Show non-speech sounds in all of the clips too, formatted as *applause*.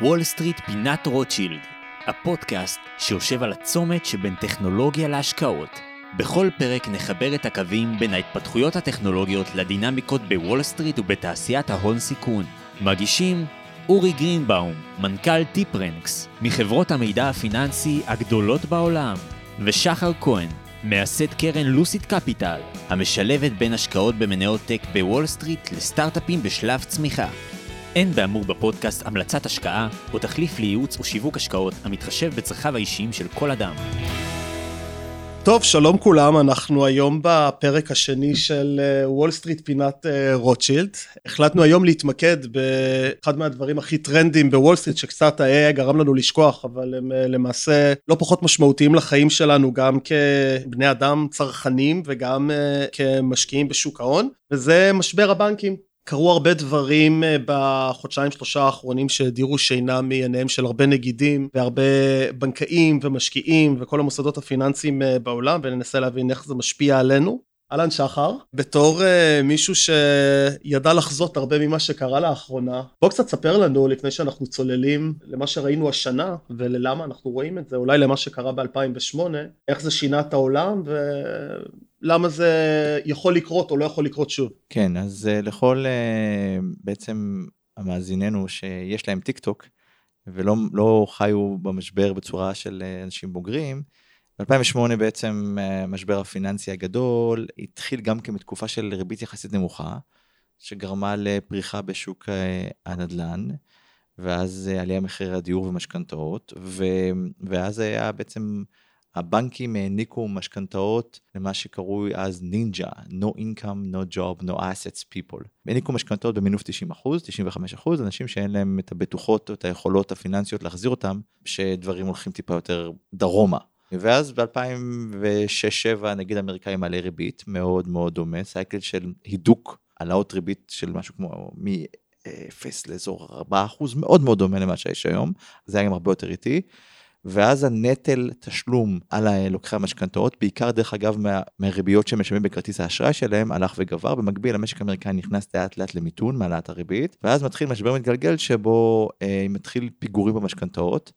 וול סטריט פינת רוטשילד, הפודקאסט שיושב על הצומת שבין טכנולוגיה להשקעות. בכל פרק נחבר את הקווים בין ההתפתחויות הטכנולוגיות לדינמיקות בוול סטריט ובתעשיית ההון סיכון. מגישים אורי גרינבאום, מנכ"ל טיפרנקס, מחברות המידע הפיננסי הגדולות בעולם, ושחר כהן, מייסד קרן לוסיד קפיטל, המשלבת בין השקעות במניות tech בוול סטריט לסטארט-אפים בשלב צמיחה. אין באמור בפודקאסט המלצת השקעה או תחליף לייעוץ או שיווק השקעות המתחשב בצרכיו האישיים של כל אדם. טוב, שלום כולם, אנחנו היום בפרק השני של וול סטריט פינת אה, רוטשילד. החלטנו היום להתמקד באחד מהדברים הכי טרנדיים בוול סטריט, שקצת ה-AI גרם לנו לשכוח, אבל הם אה, למעשה לא פחות משמעותיים לחיים שלנו, גם כבני אדם צרכנים וגם אה, כמשקיעים בשוק ההון, וזה משבר הבנקים. קרו הרבה דברים אה, בחודשיים שלושה האחרונים שהדירו שינה מעיניהם של הרבה נגידים והרבה בנקאים ומשקיעים וכל המוסדות הפיננסיים אה, בעולם וננסה להבין איך זה משפיע עלינו. אהלן שחר, בתור uh, מישהו שידע לחזות הרבה ממה שקרה לאחרונה, בוא קצת ספר לנו לפני שאנחנו צוללים למה שראינו השנה וללמה אנחנו רואים את זה, אולי למה שקרה ב-2008, איך זה שינה את העולם ולמה זה יכול לקרות או לא יכול לקרות שוב. כן, אז uh, לכל uh, בעצם למאזינינו שיש להם טיק טוק ולא לא חיו במשבר בצורה של אנשים בוגרים, ב-2008 בעצם אה, הפיננסי הגדול התחיל גם כן בתקופה של ריבית יחסית נמוכה, שגרמה לפריחה בשוק אה, הנדל"ן, ואז אה, עלייה מחירי הדיור ומשכנתאות, ו... ואז היה בעצם, הבנקים העניקו משכנתאות למה שקרוי אז נינג'ה, no income, no job, no assets people. העניקו משכנתאות במינוף 90 אחוז, 95 אחוז, אנשים שאין להם את הבטוחות או את היכולות הפיננסיות להחזיר אותם, שדברים הולכים טיפה יותר דרומה. ואז ב-2006-2007 נגיד האמריקאים מעלה ריבית מאוד מאוד דומה, סייקל של הידוק העלאות ריבית של משהו כמו מ-0 לאזור 4 אחוז, מאוד מאוד דומה למה שיש היום, זה היה גם הרבה יותר איטי. ואז הנטל תשלום על לוקחי המשכנתאות, בעיקר דרך אגב מה, מהריביות שהם משלמים בכרטיס האשראי שלהם, הלך וגבר, במקביל המשק האמריקאי נכנס לאט לאט למיתון מעלת הריבית, ואז מתחיל משבר מתגלגל שבו אה, מתחיל פיגורים במשכנתאות.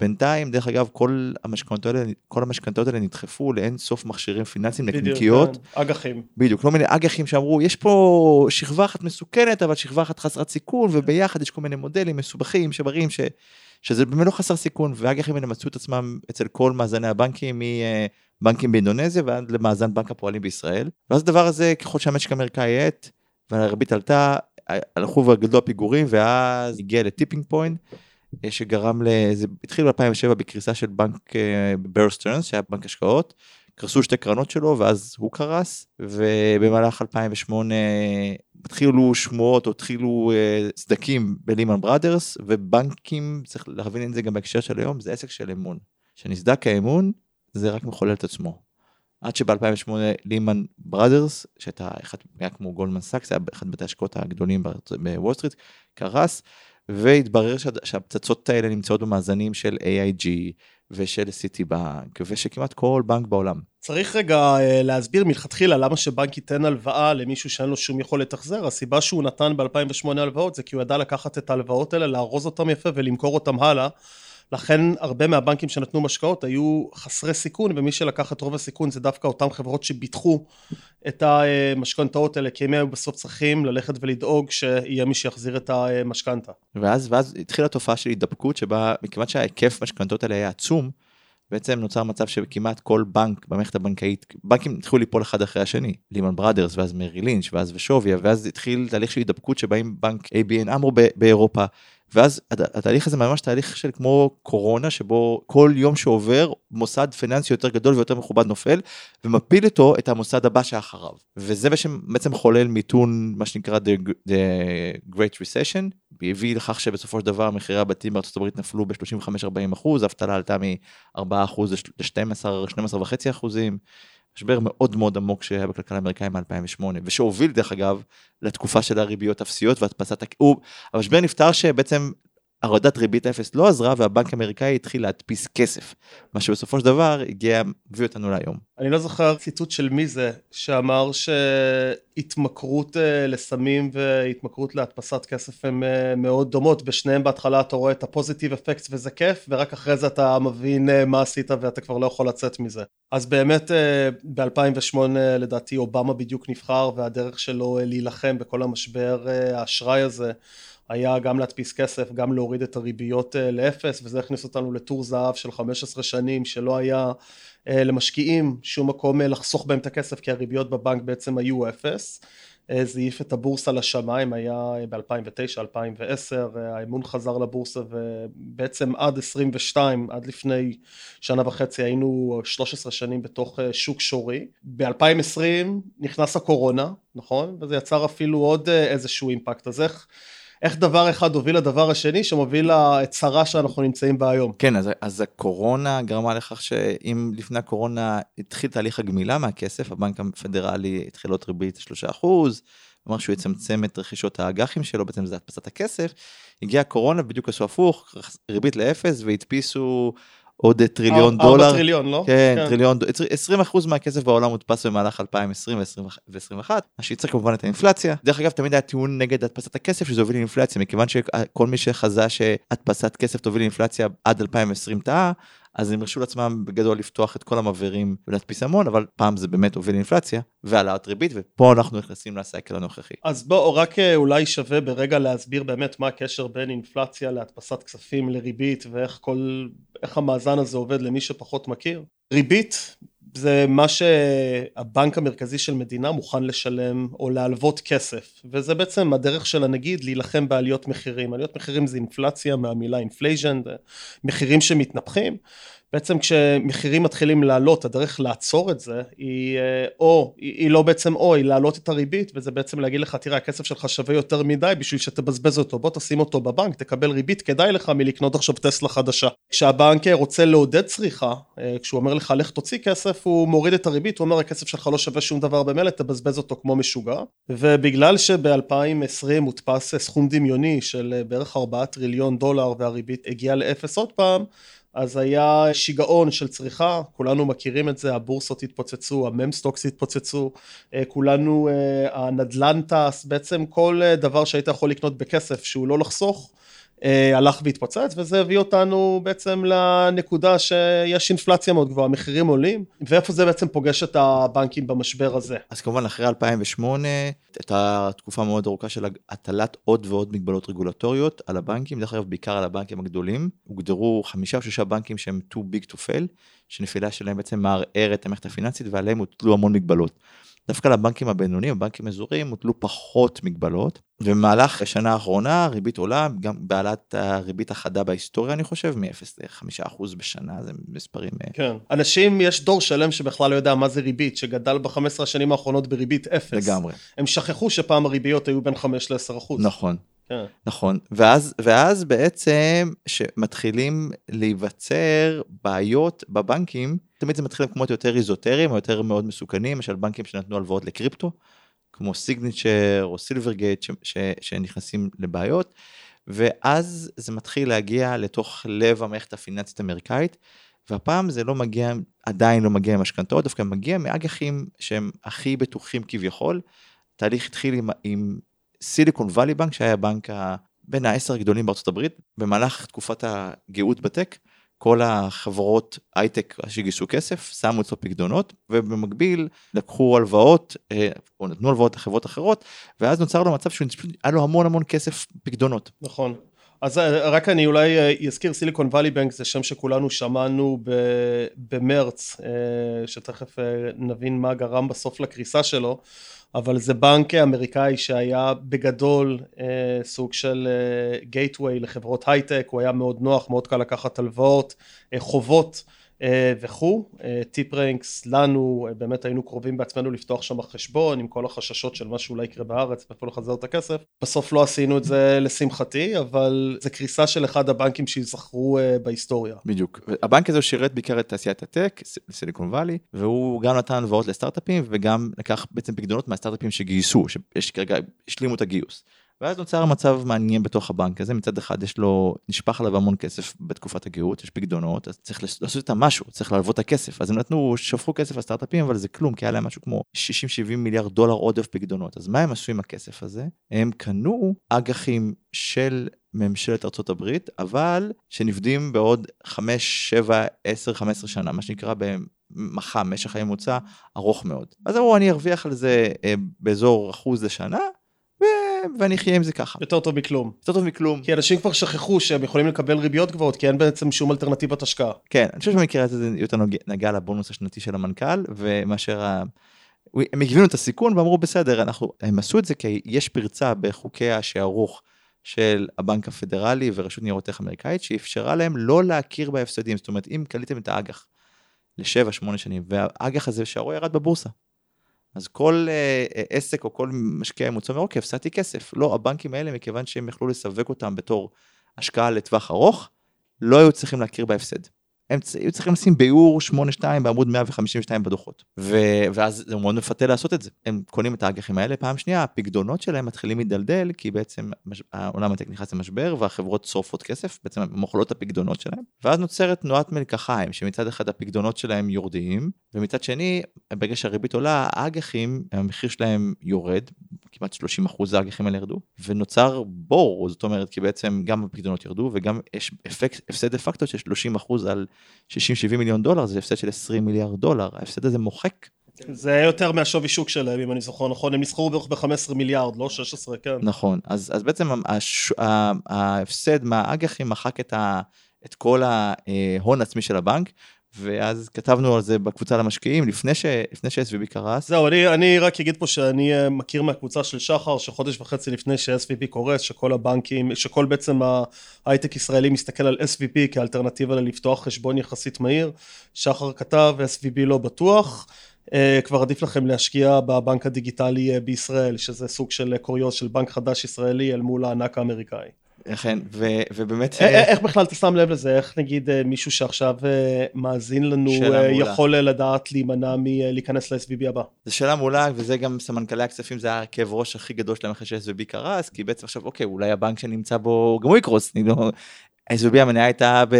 בינתיים, דרך אגב, כל המשכנתות האלה, כל המשכנתות האלה נדחפו לאין סוף מכשירים פיננסיים, נקניקיות. כן, אג"חים. בדיוק, כל מיני אג"חים שאמרו, יש פה שכבה אחת מסוכנת, אבל שכבה אחת חסרת סיכון, וביחד יש כל מיני מודלים מסובכים שמראים ש... שזה באמת לא חסר סיכון, והאג"חים האלה מצאו את עצמם אצל כל מאזני הבנקים, מבנקים באינדונזיה ועד למאזן בנק הפועלים בישראל. ואז הדבר הזה, ככל שהמשק האמריקאי האט, והריבית עלתה, הלכו וגדלו הפיגורים, ואז הגיע ל tipping point. אה, שגרם ל... זה התחיל ב-2007 בקריסה של בנק בר סטרנס, שהיה בנק השקעות, קרסו שתי קרנות שלו ואז הוא קרס, ובמהלך 2008 התחילו שמועות או התחילו סדקים בלימן בראדרס, ובנקים, צריך להבין את זה גם בהקשר של היום, זה עסק של אמון. כשנסדק האמון, זה רק מחולל את עצמו. עד שב-2008 לימן בראדרס, שהייתה אחד, היה כמו גולדמן סאקס, היה אחד מבתי השקעות הגדולים בוול סטריט, קרס, והתברר שהפצצות האלה נמצאות במאזנים של AIG ושל סיטי בנק ושכמעט כל בנק בעולם. צריך רגע אה, להסביר מלכתחילה למה שבנק ייתן הלוואה למישהו שאין לו שום יכולת החזר. הסיבה שהוא נתן ב-2008 הלוואות זה כי הוא ידע לקחת את ההלוואות האלה, לארוז אותם יפה ולמכור אותם הלאה. לכן הרבה מהבנקים שנתנו משקאות היו חסרי סיכון ומי שלקח את רוב הסיכון זה דווקא אותן חברות שביטחו את המשכנתאות האלה כי הם היו בסוף צריכים ללכת ולדאוג שיהיה מי שיחזיר את המשכנתה. ואז, ואז התחילה תופעה של הידבקות שבה מכיוון שההיקף משכנתאות האלה היה עצום בעצם נוצר מצב שכמעט כל בנק במערכת הבנקאית, בנקים התחילו ליפול אחד אחרי השני, לימן בראדרס ואז מרי לינץ' ואז ושוביה ואז התחיל תהליך של הידבקות שבאים בנק ABN אמרו באירופה ואז התהליך הזה ממש תהליך של כמו קורונה שבו כל יום שעובר מוסד פיננסי יותר גדול ויותר מכובד נופל ומפיל איתו את המוסד הבא שאחריו וזה בעצם חולל מיתון מה שנקרא the, the Great Recession והביא לכך שבסופו של דבר מחירי הבתים בארצות הברית נפלו ב-35-40 אחוז, האבטלה עלתה מ-4 אחוז ל-12-12.5 אחוזים. משבר מאוד מאוד עמוק שהיה בכלכלה האמריקאי מ-2008, ושהוביל דרך אגב לתקופה של הריביות אפסיות והדפסת, הוא, המשבר נפתר שבעצם הורדת ריבית אפס לא עזרה והבנק האמריקאי התחיל להדפיס כסף, מה שבסופו של דבר הגיע, הביא אותנו להיום. אני לא זוכר ציטוט של מי זה, שאמר התמכרות לסמים והתמכרות להדפסת כסף הן מאוד דומות, בשניהם בהתחלה אתה רואה את הפוזיטיב אפקט וזה כיף, ורק אחרי זה אתה מבין מה עשית ואתה כבר לא יכול לצאת מזה. אז באמת ב-2008 לדעתי אובמה בדיוק נבחר והדרך שלו להילחם בכל המשבר האשראי הזה היה גם להדפיס כסף, גם להוריד את הריביות לאפס, וזה הכניס אותנו לטור זהב של 15 שנים שלא היה למשקיעים שום מקום לחסוך בהם את הכסף כי הריביות בבנק בעצם היו אפס. זה העיף את הבורסה לשמיים היה ב-2009 2010 האמון חזר לבורסה ובעצם עד 22 עד לפני שנה וחצי היינו 13 שנים בתוך שוק שורי. ב-2020 נכנס הקורונה נכון? וזה יצר אפילו עוד איזשהו אימפקט. אז איך איך דבר אחד הוביל לדבר השני שמוביל לצרה שאנחנו נמצאים בה היום. כן, אז, אז הקורונה גרמה לכך שאם לפני הקורונה התחיל תהליך הגמילה מהכסף, הבנק הפדרלי התחיל עוד ריבית 3%, אמר שהוא יצמצם את רכישות האג"חים שלו, בעצם זה הדפסת הכסף, הגיעה הקורונה, בדיוק עשו הפוך, ריבית לאפס והדפיסו עוד טריליון דולר. 4 טריליון, לא? כן, כן. טריליון, 20% מהכסף בעולם מודפס במהלך 2020 ו-2021, מה שייצר כמובן את האינפלציה. דרך אגב, תמיד היה טיעון נגד הדפסת הכסף שזה הוביל לאינפלציה, מכיוון שכל מי שחזה שהדפסת כסף תוביל לאינפלציה עד 2020 טעה, אז הם הרשו לעצמם בגדול לפתוח את כל המבערים ולהדפיס המון, אבל פעם זה באמת הוביל לאינפלציה והעלאת ריבית, ופה אנחנו נכנסים ל cycle הנוכחי. אז בואו, רק אה, אולי שווה ברגע להסביר באמת מה הקשר בין אינפלציה להדפסת כספים לריבית, ואיך כל, איך המאזן הזה עובד למי שפחות מכיר. ריבית זה מה שהבנק המרכזי של מדינה מוכן לשלם או להלוות כסף. וזה בעצם הדרך של הנגיד להילחם בעליות מחירים. עליות מחירים זה אינפלציה מהמילה inflation מחירים שמתנפחים בעצם כשמחירים מתחילים לעלות הדרך לעצור את זה היא אה, או היא לא בעצם או היא להעלות את הריבית וזה בעצם להגיד לך תראה הכסף שלך שווה יותר מדי בשביל שתבזבז אותו. בוא תשים אותו בבנק תקבל ריבית כדאי לך מלקנות עכשיו טסלה חדשה. כשהבנק רוצה לעודד צריכה אה, כשהוא אומר לך לך תוציא כסף הוא מוריד את הריבית הוא אומר הכסף שלך לא שווה שום דבר במילא תבזבז אותו כמו משוגע. ובגלל שב-2020 הודפס סכום דמיוני של אה, בערך 4 טריליון דולר והריבית הגיעה לאפס עוד פעם אז היה שיגעון של צריכה, כולנו מכירים את זה, הבורסות התפוצצו, הממסטוקס התפוצצו, אה, כולנו, אה, הנדל"ן טס, בעצם כל אה, דבר שהיית יכול לקנות בכסף שהוא לא לחסוך, הלך והתפוצץ וזה הביא אותנו בעצם לנקודה שיש אינפלציה מאוד גבוהה, מחירים עולים ואיפה זה בעצם פוגש את הבנקים במשבר הזה. אז כמובן אחרי 2008 הייתה תקופה מאוד ארוכה של הטלת עוד ועוד מגבלות רגולטוריות על הבנקים, דרך אגב בעיקר על הבנקים הגדולים, הוגדרו חמישה או שישה בנקים שהם too big to fail, שנפילה שלהם בעצם מערער את המערכת הפיננסית ועליהם הוטלו המון מגבלות. דווקא לבנקים הבינוניים, בנקים אזוריים, הוטלו פחות מגבלות, ובמהלך השנה האחרונה ריבית עולה, גם בהעלאת הריבית החדה בהיסטוריה אני חושב, מ-0 ל-5% בשנה, זה מספרים... אה, כן, אנשים, יש דור שלם שבכלל לא יודע מה זה ריבית, שגדל ב-15 השנים האחרונות בריבית 0. לגמרי. הם שכחו שפעם הריביות היו בין 5 ל-10%. נכון. כן. נכון, ואז, ואז בעצם שמתחילים להיווצר בעיות בבנקים, תמיד זה מתחיל במקומות יותר איזוטריים או יותר מאוד מסוכנים, למשל בנקים שנתנו הלוואות לקריפטו, כמו סיגניצ'ר או סילברגייט שנכנסים לבעיות, ואז זה מתחיל להגיע לתוך לב המערכת הפיננסית האמריקאית, והפעם זה לא מגיע, עדיין לא מגיע משכנתאות, דווקא מגיע מאג"חים שהם הכי בטוחים כביכול. התהליך התחיל עם, עם סיליקון וואלי בנק שהיה בנק בין העשר הגדולים בארצות הברית במהלך תקופת הגאות בטק כל החברות הייטק שגייסו כסף שמו אצלו פקדונות ובמקביל לקחו הלוואות אה, או נתנו הלוואות לחברות אחרות ואז נוצר לו מצב שהיה לו המון המון כסף פקדונות. נכון. אז אה, רק אני אולי אה, אזכיר סיליקון וואלי בנק זה שם שכולנו שמענו במרץ שתכף נבין מה גרם בסוף לקריסה שלו אבל זה בנק אמריקאי שהיה בגדול אה, סוג של גייטווי אה, לחברות הייטק, הוא היה מאוד נוח, מאוד קל לקחת הלוואות, אה, חובות וכו', אה, טיפ רנקס לנו אה, באמת היינו קרובים בעצמנו לפתוח שם חשבון עם כל החששות של מה שאולי יקרה בארץ ואיפה לחזר את הכסף בסוף לא עשינו את זה לשמחתי אבל זה קריסה של אחד הבנקים שיזכרו בהיסטוריה. בדיוק הבנק הזה שירת בעיקר את תעשיית הטק סיליקון וואלי והוא גם נתן הלוואות לסטארט-אפים וגם לקח בעצם פקדונות מהסטארט-אפים שגייסו שכרגע השלימו את הגיוס. ואז נוצר מצב מעניין בתוך הבנק הזה, מצד אחד יש לו, נשפך עליו המון כסף בתקופת הגאות, יש פקדונות, אז צריך לעשות איתם משהו, צריך להלוות את הכסף. אז הם נתנו, שפכו כסף לסטארט-אפים, אבל זה כלום, כי היה להם משהו כמו 60-70 מיליארד דולר עודף פקדונות. אז מה הם עשו עם הכסף הזה? הם קנו אג"חים של ממשלת ארצות הברית, אבל שנבדים בעוד 5, 7, 10, 15 שנה, מה שנקרא במח"מ, משך חיי ממוצע ארוך מאוד. אז אמרו, אני ארוויח על זה אה, באזור אחוז לשנה. ואני אחיה עם זה ככה. יותר טוב מכלום. יותר טוב מכלום. כי אנשים כבר שכחו שהם יכולים לקבל ריביות גבוהות, כי אין בעצם שום אלטרנטיבת השקעה. כן, אני חושב שבמקרה הזה זה יותר נוגע, נגע לבונוס השנתי של המנכ"ל, ומאשר ה... הם הבינו את הסיכון ואמרו בסדר, אנחנו, הם עשו את זה כי יש פרצה בחוקי השערוך של הבנק הפדרלי ורשות ניירות ערך אמריקאית, שאפשרה להם לא להכיר בהפסדים, זאת אומרת אם קליתם את האג"ח לשבע, שמונה שנים, והאג"ח הזה שערו ירד בבורסה. אז כל uh, עסק או כל משקיע ממוצע אומר, אוקיי, הפסדתי כסף. לא, הבנקים האלה, מכיוון שהם יכלו לסווג אותם בתור השקעה לטווח ארוך, לא היו צריכים להכיר בהפסד. הם היו צריכים לשים ביאור 8-2 בעמוד 152 בדוחות. ו- ואז זה מאוד מפתה לעשות את זה. הם קונים את האג"חים האלה, פעם שנייה הפקדונות שלהם מתחילים להידלדל, כי בעצם העולם הטק נכנס למשבר והחברות שורפות כסף, בעצם הן מוכלות את הפקדונות שלהם, ואז נוצרת תנועת מלקחיים, שמצד אחד הפקדונות שלהם יורדים, ומצד שני, ברגע שהריבית עולה, האג"חים, המחיר שלהם יורד, כמעט 30 אחוז האג"חים האלה ירדו, ונוצר בור, זאת אומרת, כי בעצם גם הפקדונות ירדו, וגם יש אפקט, הפסד דה פקטו של 30 אחוז על 60-70 מיליון דולר, זה הפסד של 20 מיליארד דולר, ההפסד הזה מוחק. זה יותר מהשווי שוק שלהם, אם אני זוכר נכון, הם נסחרו בערך ב-15 מיליארד, לא 16, כן. נכון, אז, אז בעצם הש, ההפסד מהאג"חים מחק את, ה, את כל ההון עצמי של הבנק, ואז כתבנו על זה בקבוצה למשקיעים לפני, ש-SVB קרס. זהו, אני, אני רק אגיד פה שאני אה, מכיר מהקבוצה של שחר, שחודש וחצי לפני ש-SVB קורס, שכל הבנקים, שכל בעצם ההייטק ישראלי מסתכל על SVB כאלטרנטיבה ללפתוח חשבון יחסית מהיר. שחר כתב, SVB לא בטוח. Uh, כבר עדיף לכם להשקיע בבנק הדיגיטלי uh, בישראל, שזה סוג של קוריוז של בנק חדש ישראלי אל מול הענק האמריקאי. אכן, ובאמת... איך בכלל אתה שם לב לזה? איך נגיד אה, מישהו שעכשיו אה, מאזין לנו אה, יכול לדעת להימנע מלהיכנס ל-SVB הבא? זו שאלה מעולה, וזה גם סמנכ"לי הכספים, זה היה הכאב ראש הכי גדול שלהם אחרי ש-SVB קרס, כי בעצם עכשיו, אוקיי, אולי הבנק שנמצא בו גם הוא יקרוס, לא... SVB המניה הייתה ב...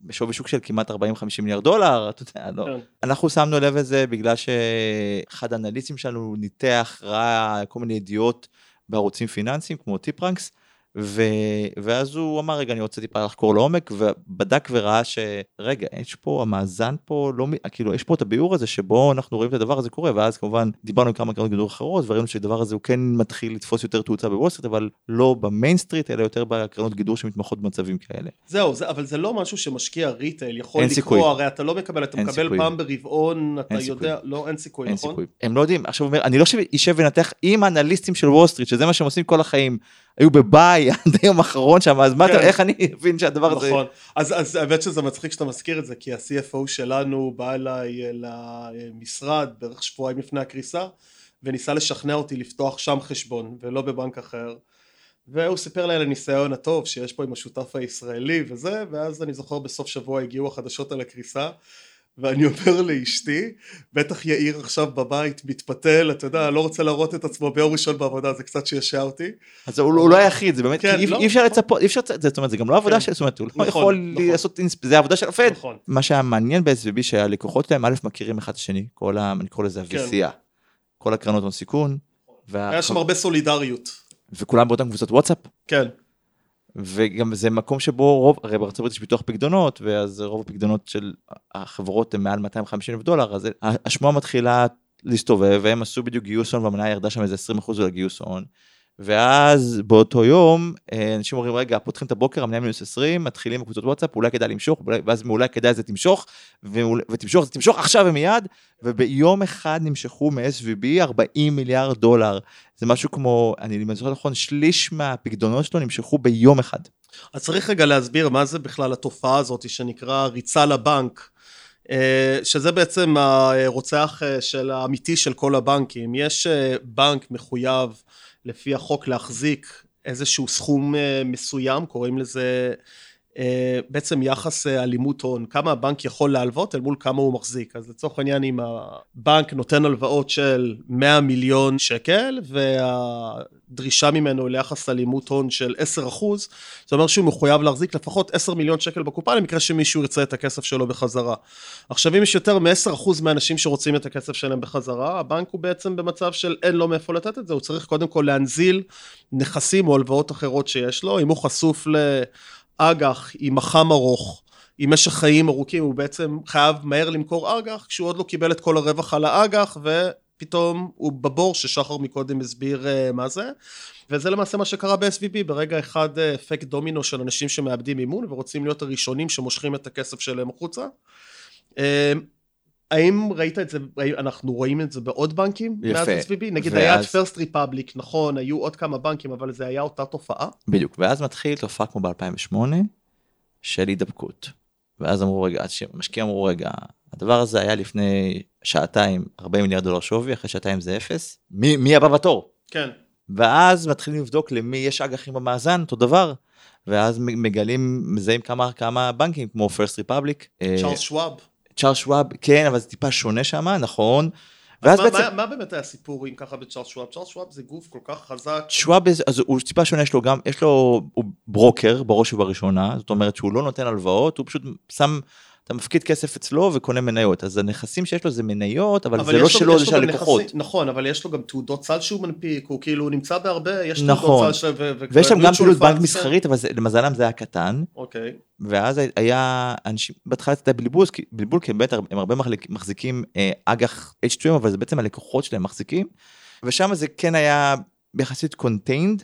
בשווי שוק של כמעט 40-50 מיליארד דולר, אתה יודע, לא. כן. אנחנו שמנו לב לזה בגלל שאחד האנליסטים שלנו ניתח, ראה כל מיני ידיעות בערוצים פיננסיים כמו טיפרנקס, ו... ואז הוא אמר רגע אני רוצה טיפה לחקור לעומק ובדק וראה שרגע יש פה המאזן פה לא כאילו יש פה את הביאור הזה שבו אנחנו רואים את הדבר הזה קורה ואז כמובן דיברנו עם כמה קרנות גידור אחרות וראינו שהדבר הזה הוא כן מתחיל לתפוס יותר תאוצה בוול סטריט אבל לא ב Main Street אלא יותר בקרנות גידור שמתמחות במצבים כאלה. זהו זה, אבל זה לא משהו שמשקיע retail יכול לקרוא. הרי אתה לא מקבל אתה מקבל סיכוי. פעם ברבעון אתה יודע סיכוי. לא אין סיכוי אין נכון? סיכוי. הם לא יודעים עכשיו אומר אני לא אשב ונתח עם אנליסטים של וול סטריט שזה מה שהם עושים כל החיים היו ב buy *laughs* עד היום האחרון שם, אז מה אתה, כן. איך אני מבין שהדבר הזה... נכון, אז האמת שזה מצחיק שאתה מזכיר את זה, כי ה-CFO שלנו בא אליי למשרד בערך שבועיים לפני הקריסה, וניסה לשכנע אותי לפתוח שם חשבון, ולא בבנק אחר. והוא סיפר לי על הניסיון הטוב שיש פה עם השותף הישראלי וזה, ואז אני זוכר בסוף שבוע הגיעו החדשות על הקריסה, ואני אומר לאשתי, בטח יאיר עכשיו בבית מתפתל, אתה יודע, לא רוצה להראות את עצמו ביום ראשון בעבודה, זה קצת שישע אותי. אז הוא לא היחיד, זה באמת, כן, אי, לא. אי אפשר לצפות, אי אפשר, זאת אומרת, זה גם לא עבודה כן. של, זאת אומרת, הוא לא נכון, יכול נכון. לעשות, זה עבודה של הפד. נכון. מה שהיה מעניין ב-SVB שהלקוחות שלהם, א', מכירים אחד את השני, כל ה... אני קורא לזה הווסייה, כן. כל הקרנות הון סיכון. היה שם הרבה סולידריות. וכולם באותן קבוצות וואטסאפ. כן. וגם זה מקום שבו רוב, הרי בארצות הברית יש ביטוח פקדונות, ואז רוב הפקדונות של החברות הן מעל 250 אלף דולר, אז השמועה מתחילה להסתובב, והם עשו בדיוק גיוס הון, והמניה ירדה שם איזה 20% על הגיוס הון. ואז באותו יום אנשים אומרים רגע פותחים את הבוקר המניה מינוס 20 מתחילים בקבוצות וואטסאפ אולי כדאי למשוך ואז אולי כדאי זה תמשוך ותמשוך זה תמשוך עכשיו ומיד וביום אחד נמשכו מ-SVB 40 מיליארד דולר זה משהו כמו אני זוכר נכון שליש מהפקדונות שלו נמשכו ביום אחד. אז צריך רגע להסביר מה זה בכלל התופעה הזאת שנקרא ריצה לבנק. אה, שזה בעצם הרוצח אה, של האמיתי של כל הבנקים יש אה, בנק מחויב לפי החוק להחזיק איזשהו סכום אה, מסוים, קוראים לזה בעצם יחס אה, אלימות הון, כמה הבנק יכול להלוות אל מול כמה הוא מחזיק. אז לצורך העניין, אם הבנק נותן הלוואות של 100 מיליון שקל, והדרישה ממנו ליחס אלימות הון של 10 אחוז, זה אומר שהוא מחויב להחזיק לפחות 10 מיליון שקל בקופה, למקרה שמישהו ירצה את הכסף שלו בחזרה. עכשיו, אם יש יותר מ-10 אחוז מהאנשים שרוצים את הכסף שלהם בחזרה, הבנק הוא בעצם במצב של אין לו מאיפה לתת את זה, הוא צריך קודם כל להנזיל נכסים או הלוואות אחרות שיש לו, אם הוא חשוף ל... אג"ח עם מח"מ ארוך, עם משך חיים ארוכים, הוא בעצם חייב מהר למכור אג"ח, כשהוא עוד לא קיבל את כל הרווח על האג"ח, ופתאום הוא בבור ששחר מקודם הסביר uh, מה זה. וזה למעשה מה שקרה ב-SVB, ברגע אחד אה, אפקט דומינו של אנשים שמאבדים אימון ורוצים להיות הראשונים שמושכים את הכסף שלהם החוצה. Uh, האם ראית את זה, אנחנו רואים את זה בעוד בנקים? יפה. מאז SVB? נגיד ואז... היה את פרסט ריפבליק, נכון, היו עוד כמה בנקים, אבל זה היה אותה תופעה? בדיוק, ואז מתחיל תופעה כמו ב-2008 של הידבקות. ואז אמרו רגע, המשקיעים אמרו רגע, הדבר הזה היה לפני שעתיים 40 מיליארד דולר שווי, אחרי שעתיים זה אפס, מי, מי הבא בתור? כן. ואז מתחילים לבדוק למי יש אג"חים במאזן, אותו דבר. ואז מגלים, מזהים כמה, כמה בנקים, כמו פרסט ריפבליק. צ'ארלס שוואב. צ'ארל שוואב, כן, אבל זה טיפה שונה שם, נכון. ואז מה, בעצם... מה, מה באמת היה הסיפור אם ככה בצ'ארל שוואב? צ'ארל שוואב זה גוף כל כך חזק. שוואב, אז הוא טיפה שונה, יש לו גם, יש לו, הוא ברוקר בראש ובראשונה, זאת אומרת שהוא לא נותן הלוואות, הוא פשוט שם אתה מפקיד כסף אצלו וקונה מניות, אז הנכסים שיש לו זה מניות, אבל, אבל זה לא שלו, זה של הלקוחות. נכון, אבל יש לו גם תעודות סל שהוא מנפיק, הוא כאילו נמצא בהרבה, יש נכון. תעודות סל של... ויש שם גם פעילות בנק מסחרית, אבל זה, למזלם זה היה קטן. אוקיי. ואז היה אנשים, בהתחלה הייתה בלבול, בלבול כי באמת הם הרבה מחזיקים אה, אג"ח H2M, אבל זה בעצם הלקוחות שלהם מחזיקים, ושם זה כן היה יחסית contained.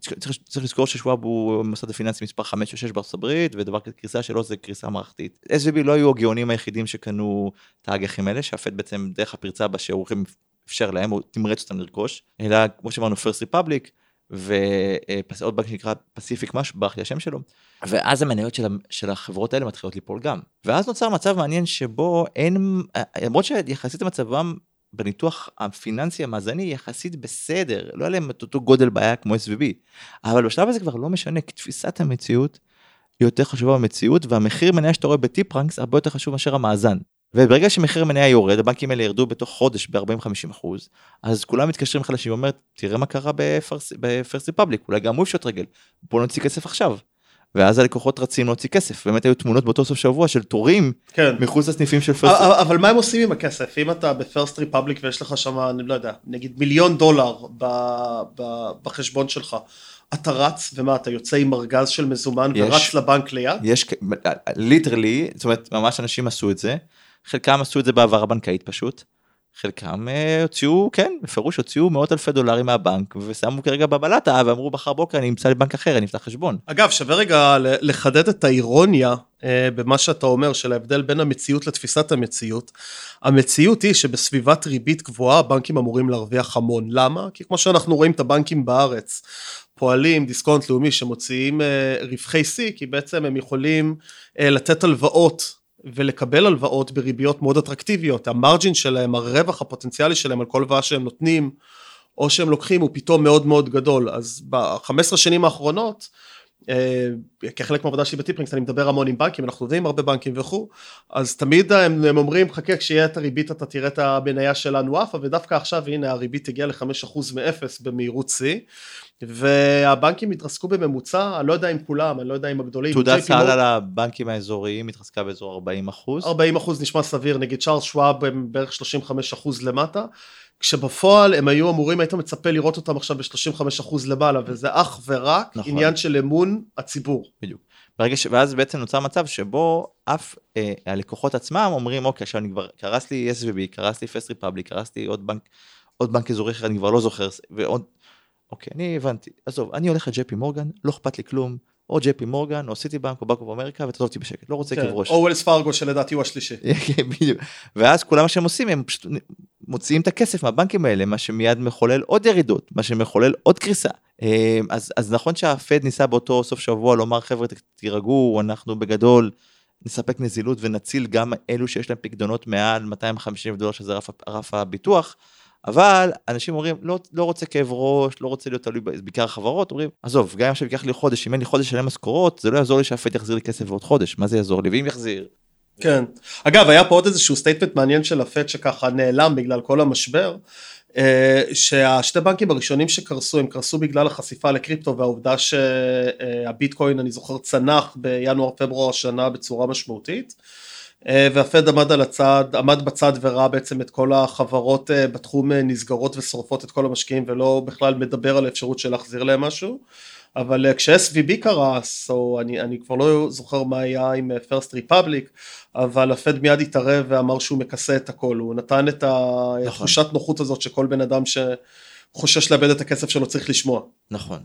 צריך, צריך לזכור ששוואב הוא המוסד הפיננסי מספר 5 או 6 בארצות הברית, ודבר קריסה שלו זה קריסה מערכתית. SVB לא היו הגאונים היחידים שקנו את האג"חים האלה, שהפד בעצם דרך הפרצה בשערוכים אפשר להם, הוא תמרץ אותם לרכוש, אלא כמו שאמרנו פרסט ריפבליק, ועוד בנק שנקרא פסיפיק משהו, ברח לי השם שלו, ואז המניות של, של החברות האלה מתחילות ליפול גם. ואז נוצר מצב מעניין שבו אין, למרות שיחסית מצבם בניתוח הפיננסי המאזני יחסית בסדר, לא היה להם את אותו גודל בעיה כמו SVB, אבל בשלב הזה כבר לא משנה, כי תפיסת המציאות היא יותר חשובה במציאות, והמחיר מניה שאתה רואה בטיפ רנקס הרבה יותר חשוב מאשר המאזן. וברגע שמחיר מניה יורד, הבנקים האלה ירדו בתוך חודש ב-40-50 אחוז, אז כולם מתקשרים לשני ואומרים, תראה מה קרה בפרסט ריפבליק, אולי גם הוא יפשוט רגל, בוא נוציא כסף עכשיו. ואז הלקוחות רצים להוציא כסף באמת היו תמונות באותו סוף שבוע של תורים כן. מחוץ לסניפים של פרסט אבל, אבל מה הם עושים עם הכסף אם אתה בפרסט ריפבליק ויש לך שם אני לא יודע נגיד מיליון דולר ב, ב, בחשבון שלך אתה רץ ומה אתה יוצא עם ארגז של מזומן יש, ורץ לבנק ליד? יש literally זאת אומרת ממש אנשים עשו את זה חלקם עשו את זה בהעברה בנקאית פשוט. חלקם אה, הוציאו, כן, בפירוש הוציאו מאות אלפי דולרים מהבנק ושמו כרגע בבלטה ואמרו מחר בוקר אני אמצא לבנק אחר, אני אפתח חשבון. אגב, שווה רגע לחדד את האירוניה אה, במה שאתה אומר של ההבדל בין המציאות לתפיסת המציאות. המציאות היא שבסביבת ריבית גבוהה הבנקים אמורים להרוויח המון. למה? כי כמו שאנחנו רואים את הבנקים בארץ, פועלים, דיסקונט לאומי שמוציאים אה, רווחי שיא, כי בעצם הם יכולים לתת הלוואות ולקבל הלוואות בריביות מאוד אטרקטיביות, המרג'ין שלהם, הרווח הפוטנציאלי שלהם על כל הלוואה שהם נותנים או שהם לוקחים הוא פתאום מאוד מאוד גדול, אז ב-15 שנים האחרונות, כחלק מהעבודה שלי בטיפרינגס אני מדבר המון עם בנקים, אנחנו עובדים עם הרבה בנקים וכו', אז תמיד הם, הם אומרים חכה כשיהיה את הריבית אתה תראה את המניה שלנו עפה ודווקא עכשיו הנה הריבית הגיעה ל-5% מאפס במהירות שיא והבנקים התרסקו בממוצע, אני לא יודע אם כולם, אני לא יודע אם הגדולים. תעודת סל על הבנקים האזוריים התרסקה באזור 40 אחוז. 40 אחוז נשמע סביר, נגיד צ'ארלס שוואב הם בערך 35 אחוז למטה, כשבפועל הם היו אמורים, היית מצפה לראות אותם עכשיו ב-35 אחוז למעלה, וזה אך ורק נכון. עניין של אמון הציבור. בדיוק. ברגע ש... ואז בעצם נוצר מצב שבו אף אה, הלקוחות עצמם אומרים, אוקיי, עכשיו אני כבר, קרס לי SVB, קרס לי פרסט ריפבליק, קרס לי עוד בנק, עוד בנק אזורי אחר, אני כבר לא זוכר, ועוד אוקיי, אני הבנתי. עזוב, אני הולך לג'יי פי מורגן, לא אכפת לי כלום, או ג'יי פי מורגן, או סיטי בנק, או בנק אוף אמריקה, ותעזוב אותי בשקט, לא רוצה כן, כאב ראש. או וולס פארגו שלדעתי הוא השלישי. *laughs* כן, בדיוק. ואז כולם מה שהם עושים, הם פשוט מוציאים את הכסף מהבנקים האלה, מה שמיד מחולל עוד ירידות, מה שמחולל עוד קריסה. אה, אז, אז נכון שהפד ניסה באותו סוף שבוע לומר, חבר'ה, תירגעו, אנחנו בגדול נספק נזילות ונציל גם אלו שיש להם פקדונות מעל 250 דולר, שזה רף, רף הביטוח. אבל אנשים אומרים, לא, לא רוצה כאב ראש, לא רוצה להיות תלוי בעיקר החברות, אומרים, עזוב, גם אם עכשיו ייקח לי חודש, אם אין לי חודש לשלם משכורות, זה לא יעזור לי שהפד יחזיר לי כסף בעוד חודש, מה זה יעזור לי? ואם יחזיר, כן. אגב, היה פה עוד איזשהו statement מעניין של הפד שככה נעלם בגלל כל המשבר, אה, שהשתי בנקים הראשונים שקרסו, הם קרסו בגלל החשיפה לקריפטו והעובדה שהביטקוין, אני זוכר, צנח בינואר-פברואר השנה בצורה משמעותית. אה, והפד עמד על הצד, עמד בצד וראה בעצם את כל החברות אה, בתחום נסגרות ושורפות את כל המשקיעים ולא בכלל מדבר על האפשרות של להחזיר להם משהו. אבל אה, כש-SVB קרס, או אני, אני כבר לא זוכר מה היה עם אה, First Republic, אבל הפד מיד התערב ואמר שהוא מכסה את הכל, הוא נתן את התחושת נכון. נוחות הזאת שכל בן אדם שחושש לאבד את הכסף שלו צריך לשמוע. נכון.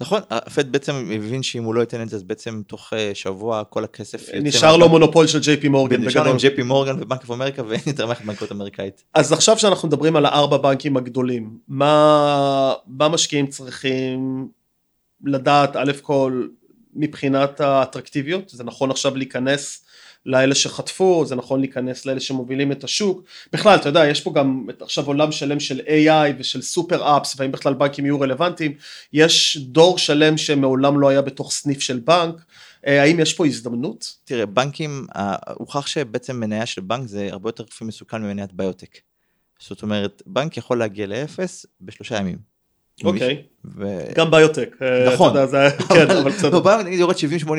נכון, הפד בעצם הבין שאם הוא לא ייתן את זה, אז בעצם תוך אה, שבוע כל הכסף... נשאר לו מונופול של ג'יי פי מורגן. נשאר לו ג'יי פי מורגן ובנק אוף אמריקה ואין יותר מערכת בנקות אמריקאית. אז עכשיו שאנחנו מדברים על הארבע בנקים הגדולים, מה, מה משקיעים צריכים לדעת א' כל מבחינת האטרקטיביות, זה נכון עכשיו להיכנס לאלה שחטפו, זה נכון להיכנס לאלה שמובילים את השוק, בכלל אתה יודע יש פה גם עכשיו עולם שלם של AI ושל סופר אפס והאם בכלל בנקים יהיו רלוונטיים, יש דור שלם שמעולם לא היה בתוך סניף של בנק, אה, האם יש פה הזדמנות? תראה בנקים, הוכח שבעצם מניה של בנק זה הרבה יותר מסוכן ממניית ביוטק, זאת אומרת בנק יכול להגיע לאפס בשלושה ימים. אוקיי, גם ביוטק. אה, נכון. *laughs* כן, אבל בסדר. לא, בנק נגיד יורד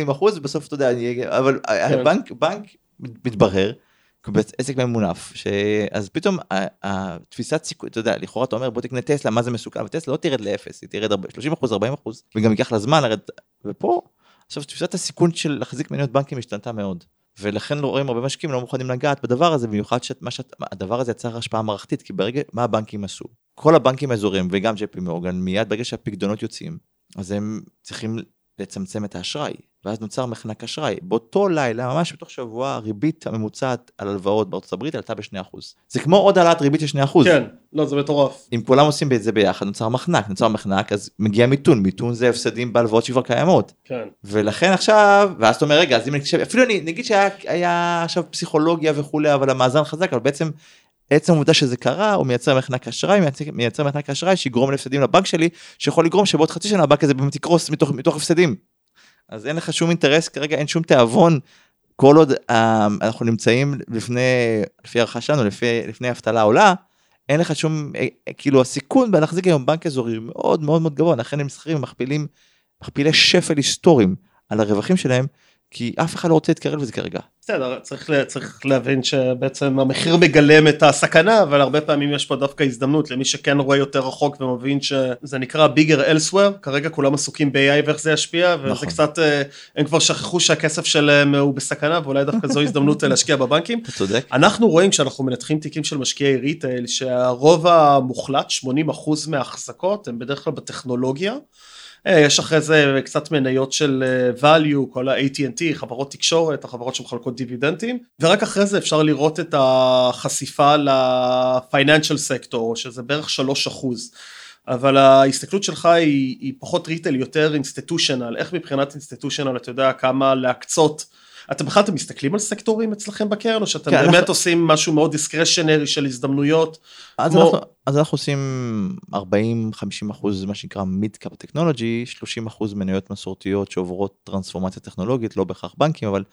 70-80 אחוז, בסוף אתה יודע, אבל כן. בנק, בנק מתברר, עסק ממונף, אז פתאום התפיסת סיכוי, אתה יודע, לכאורה אתה אומר בוא תקנה טסלה, מה זה מסוכן, וטסלה לא תרד לאפס, היא תרד 30 אחוז, 40 אחוז, וגם ייקח לה זמן לרדת, ופה, עכשיו תפיסת הסיכון של להחזיק מניות בנקים השתנתה מאוד. ולכן לא רואים הרבה משקיעים לא מוכנים לגעת בדבר הזה, במיוחד שהדבר הזה יצר השפעה מערכתית, כי ברגע, מה הבנקים עשו? כל הבנקים האזוריים וגם ג'פי פי מורגן, מיד ברגע שהפקדונות יוצאים, אז הם צריכים לצמצם את האשראי, ואז נוצר מחנק אשראי. באותו לילה, ממש בתוך שבוע, הריבית הממוצעת על הלוואות בארצות הברית עלתה ב-2%. זה כמו עוד העלאת ריבית של 2%. כן, לא, זה מטורף. אם כולם עושים את זה ביחד, נוצר מחנק, נוצר מחנק, אז מגיע מיתון, מיתון זה הפסדים בהלוואות שכבר קיימות. כן. ולכן עכשיו, ואז אתה אומר, רגע, אז אם נקשב, אפילו אני, נגיד שהיה עכשיו פסיכולוגיה וכולי, אבל המאזן חזק, אבל בעצם עצם העובדה שזה קרה, הוא מייצר מחנק אשראי, מייצר, מייצר מחנק אשראי שיגרום להפסדים לבנק שלי, שיכול לגרום שבעוד חצי שנה הבנק הזה באמת יקרוס מתוך, מתוך הפסדים. אז אין לך שום אינטרס, כרגע אין שום תיאבון, כל עוד אה, אנחנו נמצאים לפני, לפי הערכה שלנו, לפי, לפני אבטלה עולה, אין לך שום, אה, אה, כאילו הסיכון בלהחזיק היום בנק אזורי מאוד מאוד מאוד גבוה, לכן הם מסחרים מכפילים, מכפילי שפל היסטוריים על הרווחים שלהם, כי אף אחד לא רוצה להתקרב לזה כרגע. בסדר, צריך, צריך להבין שבעצם המחיר מגלם את הסכנה, אבל הרבה פעמים יש פה דווקא הזדמנות למי שכן רואה יותר רחוק ומבין שזה נקרא ביגר אלסוור, כרגע כולם עסוקים ב-AI ואיך זה ישפיע, וזה נכון. קצת, אה, הם כבר שכחו שהכסף שלהם הוא בסכנה, ואולי דווקא זו הזדמנות להשקיע בבנקים. אתה צודק. אנחנו רואים כשאנחנו מנתחים תיקים של משקיעי retail, שהרוב המוחלט, 80% מההחזקות, הם בדרך כלל בטכנולוגיה. אה, יש אחרי זה קצת מניות של אה, value, כל ה-AT&T, חברות תקשורת, החברות שמחלקות דיבידנטים, ורק אחרי זה אפשר לראות את החשיפה ל-financial sector, שזה בערך 3 אחוז. אבל ההסתכלות שלך היא, היא פחות retail, יותר institutional, איך מבחינת institutional אתה יודע כמה להקצות אתם בכלל אתם מסתכלים על סקטורים אצלכם בקרן או שאתם כן, באמת אנחנו... עושים משהו מאוד discretionary של הזדמנויות? אז, כמו... אנחנו, אז אנחנו עושים 40-50 אחוז מה שנקרא mid cap טכנולוגי, 30 אחוז מניות מסורתיות שעוברות טרנספורמציה טכנולוגית, לא בהכרח בנקים אבל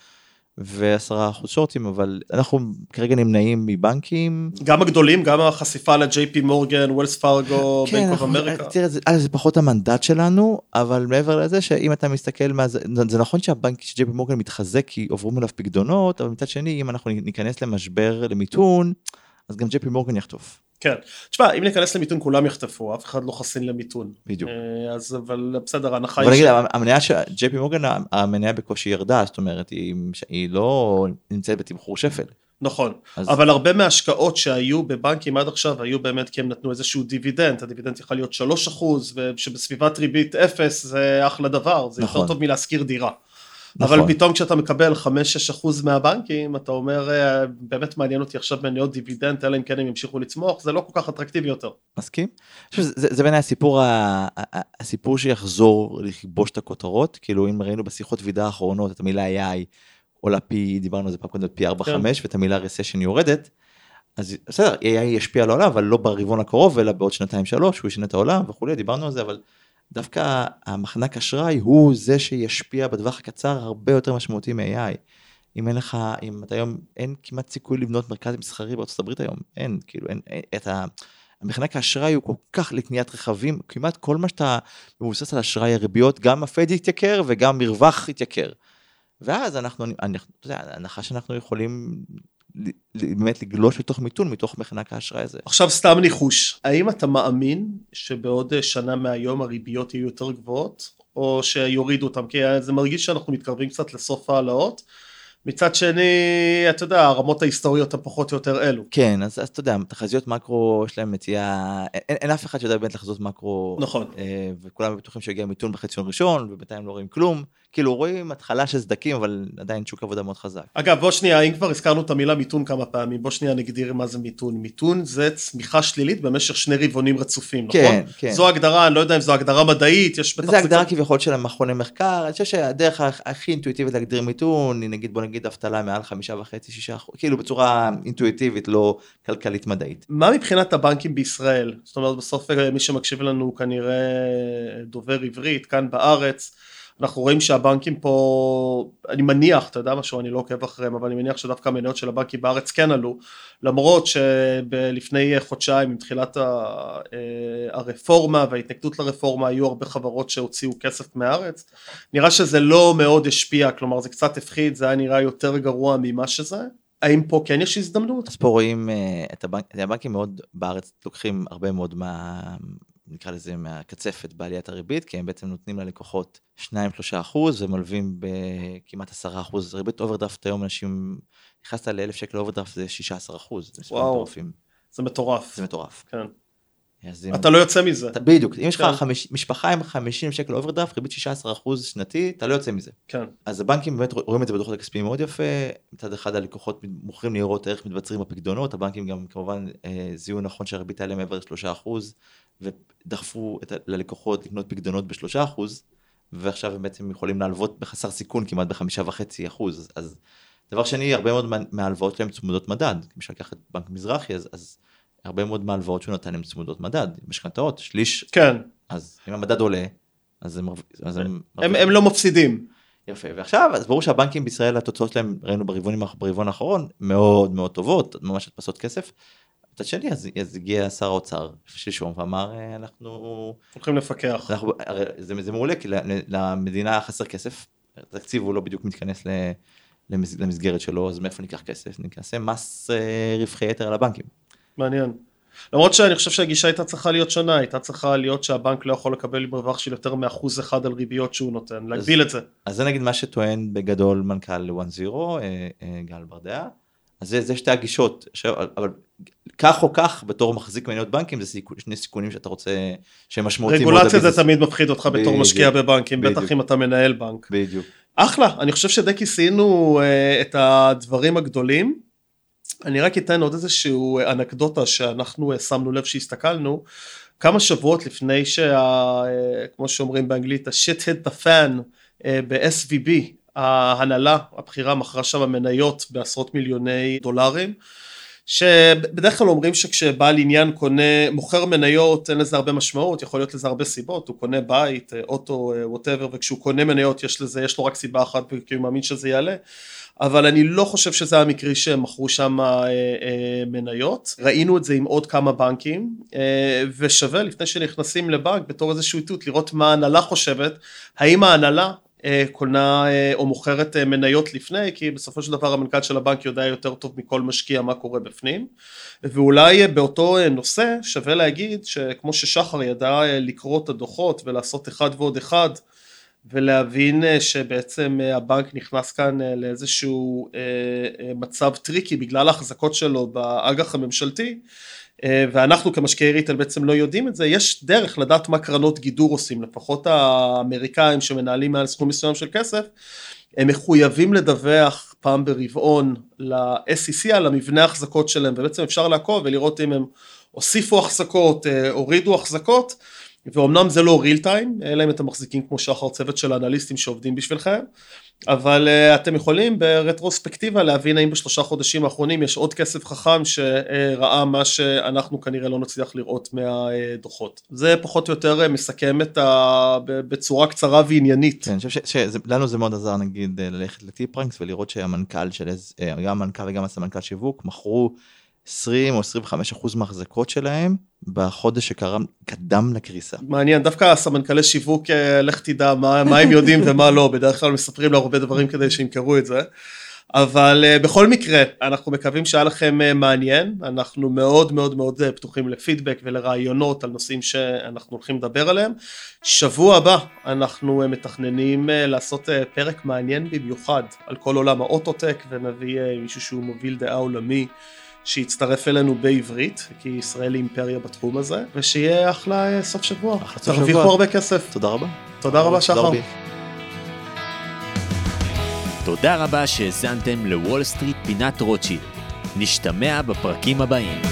ועשרה אחוז שורטים אבל אנחנו כרגע נמנעים מבנקים. גם הגדולים גם הג'יי פי מורגן וולס פארגו בנק אוף אמריקה. תראה זה, זה פחות המנדט שלנו אבל מעבר לזה שאם אתה מסתכל מה זה זה נכון שהבנק של ג'יי פי מורגן מתחזק כי עוברים אליו פקדונות אבל מצד שני אם אנחנו ניכנס למשבר למיתון אז גם ג'יי פי מורגן יחטוף. כן, תשמע אם ניכנס למיתון כולם יחטפו אף אחד לא חסין למיתון. בדיוק. אה, אז אבל בסדר ההנחה היא. אבל נגיד המניה של ג'יי פי מורגן המניה בקושי ירדה זאת אומרת היא, היא לא נמצאת בתמחור שפל. נכון, אז... אבל הרבה מההשקעות שהיו בבנקים עד עכשיו היו באמת כי הם נתנו איזשהו דיבידנד, הדיבידנד יכול להיות 3% ושבסביבת ריבית 0 זה אחלה דבר, זה נכון. יותר טוב מלהשכיר דירה. נכון. אבל פתאום כשאתה מקבל 5-6 אחוז מהבנקים אתה אומר אה, באמת מעניין אותי עכשיו מניות דיבידנד אלא אם כן הם ימשיכו לצמוח זה לא כל כך אטרקטיבי יותר. מסכים? זה, זה בעיניי הסיפור הסיפור שיחזור לכבוש את הכותרות כאילו אם ראינו בשיחות וידאה האחרונות את המילה AI עולה פי דיברנו על זה פעם קודם פי 4-5 כן. ואת המילה רסשן יורדת. אז בסדר, AI ישפיע על העולם, אבל לא ברבעון הקרוב, אלא בעוד שנתיים שלוש, הוא ישנה את העולם וכולי, דיברנו על זה, אבל דווקא המחנק אשראי הוא זה שישפיע בטווח הקצר הרבה יותר משמעותי מ-AI. אם אין לך, אם אתה היום, אין כמעט סיכוי לבנות מרכז מסחרי בארצות הברית היום, אין, כאילו, אין, אין את ה... המחנק האשראי הוא כל כך לקניית רכבים, כמעט כל מה שאתה מבוסס על אשראי הריביות, גם הפד יתייקר וגם מרווח יתייקר. ואז אנחנו, אתה יודע, ההנחה שאנחנו יכולים באמת לגלוש לתוך מיתון מתוך מחנק האשראי הזה. עכשיו סתם ניחוש, האם אתה מאמין שבעוד שנה מהיום הריביות יהיו יותר גבוהות, או שיורידו אותן? כי זה מרגיש שאנחנו מתקרבים קצת לסוף העלאות. מצד שני, אתה יודע, הרמות ההיסטוריות הן פחות או יותר אלו. כן, אז, אז אתה יודע, תחזיות מקרו יש להם נטייה, אין, אין אף אחד שיודע באמת לחזות מקרו. נכון. אה, וכולם בטוחים שיגיע מיתון בחציון ראשון, ובינתיים לא רואים כלום. כאילו רואים התחלה של סדקים, אבל עדיין שוק עבודה מאוד חזק. אגב, בוא שנייה, אם כבר הזכרנו את המילה מיתון כמה פעמים, בוא שנייה נגדיר מה זה מיתון. מיתון זה צמיחה שלילית במשך שני רבעונים רצופים, כן, נכון? כן. זו הגדרה, אני לא יודע אם זו הגדרה מדעית, יש בטח... זה הגדרה כביכול של המכוני מחקר, אני חושב שהדרך הכי אינטואיטיבית להגדיר מיתון, היא נגיד, בוא נגיד אבטלה מעל חמישה וחצי, שישה כאילו בצורה אינטואיטיבית, לא כלכלית מדעית. מה מבחינת הבנקים בישראל? זאת אומרת, בסוף אה, מי שמקשיב לנו כנראה דובר עברית, כאן בארץ. אנחנו רואים שהבנקים פה, אני מניח, אתה יודע משהו, אני לא עוקב אחריהם, אבל אני מניח שדווקא המניות של הבנקים בארץ כן עלו, למרות שלפני חודשיים עם תחילת אה, הרפורמה וההתנגדות לרפורמה היו הרבה חברות שהוציאו כסף מהארץ, נראה שזה לא מאוד השפיע, כלומר זה קצת הפחיד, זה היה נראה יותר גרוע ממה שזה, האם פה כן יש הזדמנות? אז פה רואים אה, את הבנק, הבנקים מאוד בארץ לוקחים הרבה מאוד מה, נקרא לזה מהקצפת בעליית הריבית, כי הם בעצם נותנים ללקוחות 2-3 אחוז ומלווים בכמעט 10 אחוז. ריבית אוברדרפט היום אנשים, נכנסת ל-1,000 שקל אוברדרפט זה 16 אחוז. וואו, זה מטורף. זה מטורף. כן. אם, אתה לא יוצא מזה. אתה, בדיוק, אם יש לך כן. חמיש, משפחה עם 50 שקל אוברדרפט, ריבית 16 אחוז שנתי, אתה לא יוצא מזה. כן. אז הבנקים באמת רואים את זה בדוחות הכספיים מאוד יפה, מצד אחד הלקוחות מוכרים ניירות ערך מתבצרים בפקדונות, הבנקים גם כמובן אה, זיהו נכון שהריבית תעלה מעבר ל-3 אחוז, ודחפו את, ה- ללקוחות לקנות פקדונות ב-3 אחוז, ועכשיו הם בעצם יכולים להלוות בחסר סיכון כמעט בחמישה וחצי אחוז, אז דבר שני, הרבה מאוד מה- מההלוואות שלהם צמודות מדד, למשל קח את בנק מזרחי, אז, אז הרבה מאוד מההלוואות שהוא נתן הן צמודות מדד, משכנתאות, שליש, כן, אז אם המדד עולה, אז הם, אז הם, הם, הם לא מפסידים. יפה, ועכשיו, אז ברור שהבנקים בישראל, התוצאות שלהם, ראינו ברבעון האחרון, מאוד מאוד טובות, ממש הדפסות כסף. מצד שני, אז, אז הגיע שר האוצר שלשום ואמר, אה, אנחנו, הולכים לפקח. אנחנו זה, זה מעולה, כי למדינה חסר כסף, התקציב הוא לא בדיוק מתכנס ל, למס, למסגרת שלו, אז מאיפה ניקח כסף? נעשה מס אה, רווחי יתר על הבנקים. מעניין. למרות שאני חושב שהגישה הייתה צריכה להיות שונה, הייתה צריכה להיות שהבנק לא יכול לקבל מרווח של יותר מאחוז אחד על ריביות שהוא נותן, להגביל את זה. אז זה נגיד מה שטוען בגדול מנכ"ל 1-0, אה, גל ברדע. אז זה, זה שתי הגישות, ש... אבל כך או כך, בתור מחזיק מניות בנקים, זה סיכו... שני סיכונים שאתה רוצה, שהם משמעותיים. רגולציה זה. תמיד מפחיד אותך בתור בדיוק. משקיע בבנקים, בטח בדיוק. אם אתה מנהל בנק. בדיוק. אחלה, אני חושב שדי כיסינו אה, את הדברים הגדולים. אני רק אתן עוד איזשהו אנקדוטה שאנחנו אה, שמנו לב שהסתכלנו. כמה שבועות לפני שה... אה, כמו שאומרים באנגלית, ה-shit hit the fan אה, ב-SVB, ההנהלה, הבחירה מכרה שם מניות בעשרות מיליוני דולרים. שבדרך כלל אומרים שכשבעל עניין קונה, מוכר מניות אין לזה הרבה משמעות, יכול להיות לזה הרבה סיבות, הוא קונה בית, אה, אוטו, ווטאבר, וכשהוא קונה מניות יש לזה, יש לו רק סיבה אחת כי הוא מאמין שזה יעלה, אבל אני לא חושב שזה המקרי שהם מכרו שם אה, אה, מניות, ראינו את זה עם עוד כמה בנקים, אה, ושווה לפני שנכנסים לבנק בתור איזשהו איתות לראות מה ההנהלה חושבת, האם ההנהלה אה, קונה אה, או מוכרת אה, מניות לפני, כי בסופו של דבר המנכ"ל של הבנק יודע יותר טוב מכל משקיע מה קורה בפנים. ואולי אה, באותו אה, נושא שווה להגיד שכמו ששחר ידע אה, לקרוא את הדוחות ולעשות אחד ועוד אחד, ולהבין אה, שבעצם אה, הבנק נכנס כאן אה, לאיזשהו אה, אה, מצב tricky בגלל ההחזקות שלו באג"ח הממשלתי, אה, ואנחנו כמשקיעי retail בעצם לא יודעים את זה, יש דרך לדעת מה קרנות גידור עושים, לפחות האמריקאים שמנהלים מעל סכום מסוים של כסף, הם מחויבים לדווח פעם ברבעון ל-SEC על המבנה ההחזקות שלהם, ובעצם אפשר לעקוב ולראות אם הם הוסיפו החזקות, אה, הורידו החזקות, ואומנם זה לא real time, אלא אם אתם מחזיקים כמו שחר צוות של אנליסטים שעובדים בשבילכם, אבל uh, אתם יכולים ברטרוספקטיבה להבין האם בשלושה חודשים האחרונים יש עוד כסף חכם שראה מה שאנחנו כנראה לא נצליח לראות מהדוחות. זה פחות או יותר מסכם את ה... בצורה קצרה ועניינית. כן, אני חושב שלנו זה מאוד עזר נגיד ללכת לטיפרנקס ולראות שהמנכ"ל של איזה, גם המנכ"ל וגם הסמנכ"ל שיווק מכרו 20 או 25 אחוז מהחזקות שלהם בחודש שקדם לקריסה. מעניין, דווקא הסמנכ"לי שיווק, אה, לך תדע מה, מה הם יודעים ומה לא, בדרך כלל מספרים לו הרבה דברים כדי שימכרו את זה. אבל uh, בכל מקרה, אנחנו מקווים שהיה לכם uh, מעניין, אנחנו מאוד מאוד מאוד פתוחים לפידבק ולרעיונות על נושאים שאנחנו הולכים לדבר עליהם. שבוע הבא אנחנו מתכננים לעשות פרק מעניין במיוחד על כל עולם האוטוטק ונביא מישהו שהוא מוביל דעה עולמי. שיצטרף אלינו בעברית, כי ישראל היא אימפריה בתחום הזה, ושיהיה אחלה סוף שבוע. אחלה סוף שבוע. תרוויחו הרבה כסף. תודה רבה. תודה רבה שחר. תודה רבה שהאזנתם לוול סטריט פינת רוטשילד. נשתמע בפרקים הבאים.